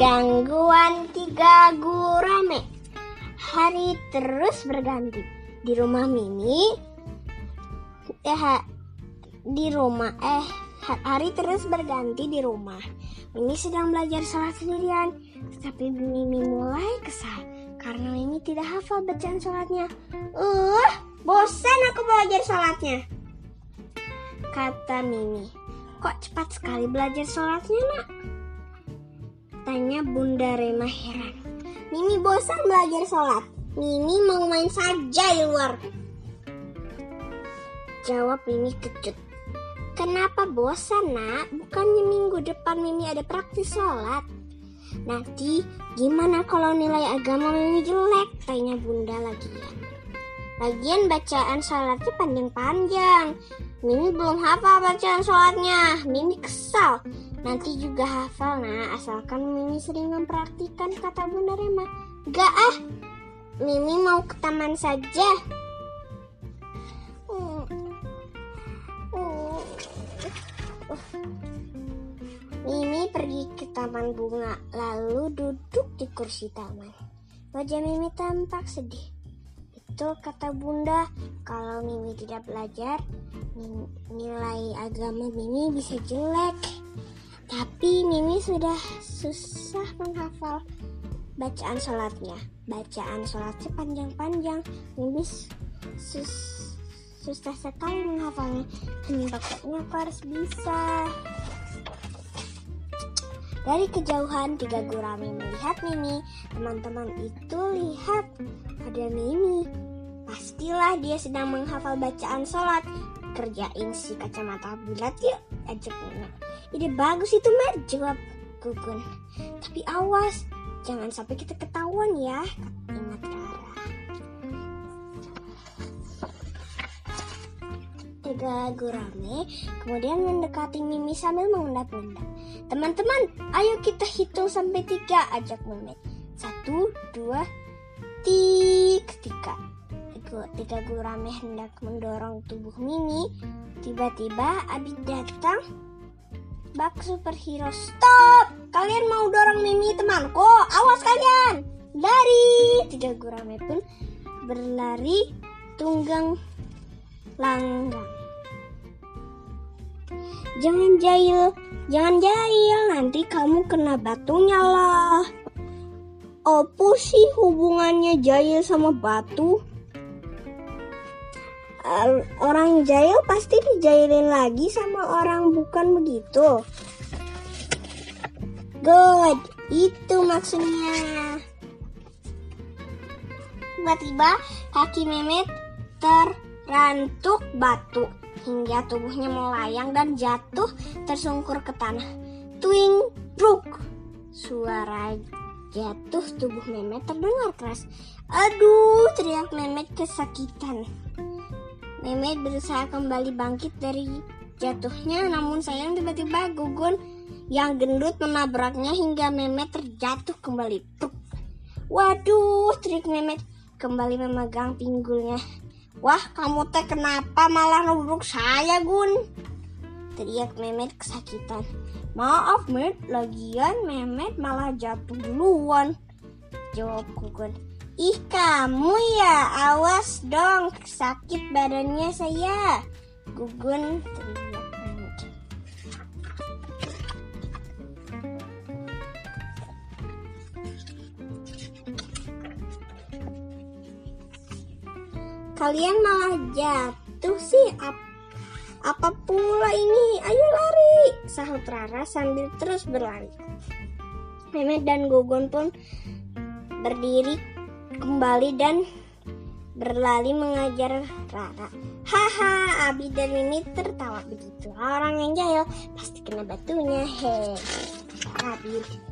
Gangguan tiga gurame. Hari terus berganti. Di rumah Mimi, eh, di rumah eh hari terus berganti di rumah. Mimi sedang belajar sholat sendirian, tapi Mimi mulai kesal karena Mimi tidak hafal bacaan sholatnya. Uh, bosan aku belajar sholatnya. Kata Mimi, kok cepat sekali belajar sholatnya nak? Tanya Bunda Rema heran. Mimi bosan belajar sholat. Mimi mau main saja di luar. Jawab Mimi kejut. Kenapa bosan nak? Bukannya minggu depan Mimi ada praktis sholat. Nanti gimana kalau nilai agama Mimi jelek? Tanya bunda lagian. Lagian bacaan sholatnya panjang-panjang. Mimi belum hafal bacaan sholatnya. Mimi kesal. Nanti juga hafal nah asalkan Mimi sering mempraktikkan kata bunda Rema. Gak ah, Mimi mau ke taman saja. Mimi pergi ke taman bunga, lalu duduk di kursi taman. Wajah Mimi tampak sedih. Itu kata bunda, kalau Mimi tidak belajar, nilai agama Mimi bisa jelek. Tapi Mimi sudah susah menghafal bacaan sholatnya. Bacaan sholatnya panjang-panjang. Mimi sus susah sekali menghafalnya. Pokoknya aku harus bisa. Dari kejauhan tiga gurami melihat Mimi. Teman-teman itu lihat ada Mimi. Pastilah dia sedang menghafal bacaan sholat. Kerjain si kacamata bulat yuk, ajak Mimi. Ide bagus itu, Mat, jawab Gugun. Tapi awas, jangan sampai kita ketahuan ya, ingat Rara. Tiga gurame kemudian mendekati Mimi sambil mengendap-endap. Teman-teman, ayo kita hitung sampai tiga, ajak Mehmet. Satu, dua, tiga, tiga. Tiga gurame hendak mendorong tubuh Mimi. Tiba-tiba Abi datang. Bak superhero, stop! Kalian mau dorong Mimi temanku? Awas kalian! Lari! Tiga gurame pun berlari tunggang langgang. Jangan jahil, jangan jahil, nanti kamu kena batunya lah. Apa sih hubungannya jahil sama batu? Orang jahil pasti dijailin lagi sama orang bukan begitu. Good, itu maksudnya. Tiba-tiba kaki Memet terrantuk batu hingga tubuhnya melayang dan jatuh tersungkur ke tanah. Twing, bruk. Suara jatuh tubuh Memet terdengar keras. Aduh, teriak Memet kesakitan. Memet berusaha kembali bangkit dari jatuhnya, namun sayang tiba-tiba Gugun yang gendut menabraknya hingga Memet terjatuh kembali. Bruk. Waduh, teriak Memet kembali memegang pinggulnya. Wah, kamu teh kenapa malah nubruk saya, Gun? Teriak Memet kesakitan. Maaf, Met, lagian Memet malah jatuh duluan. Jawab Gugun. Ih, kamu ya, awas dong, sakit badannya saya. Gugun teriak Kalian malah jatuh sih. Ap apa pula ini? Ayo lari, sahut Rara sambil terus berlari. Memet dan Gugun pun berdiri kembali dan berlari mengajar Rara. Haha, Abi dan Mimi tertawa begitu. Orang yang jahil pasti kena batunya. Hei, Abi.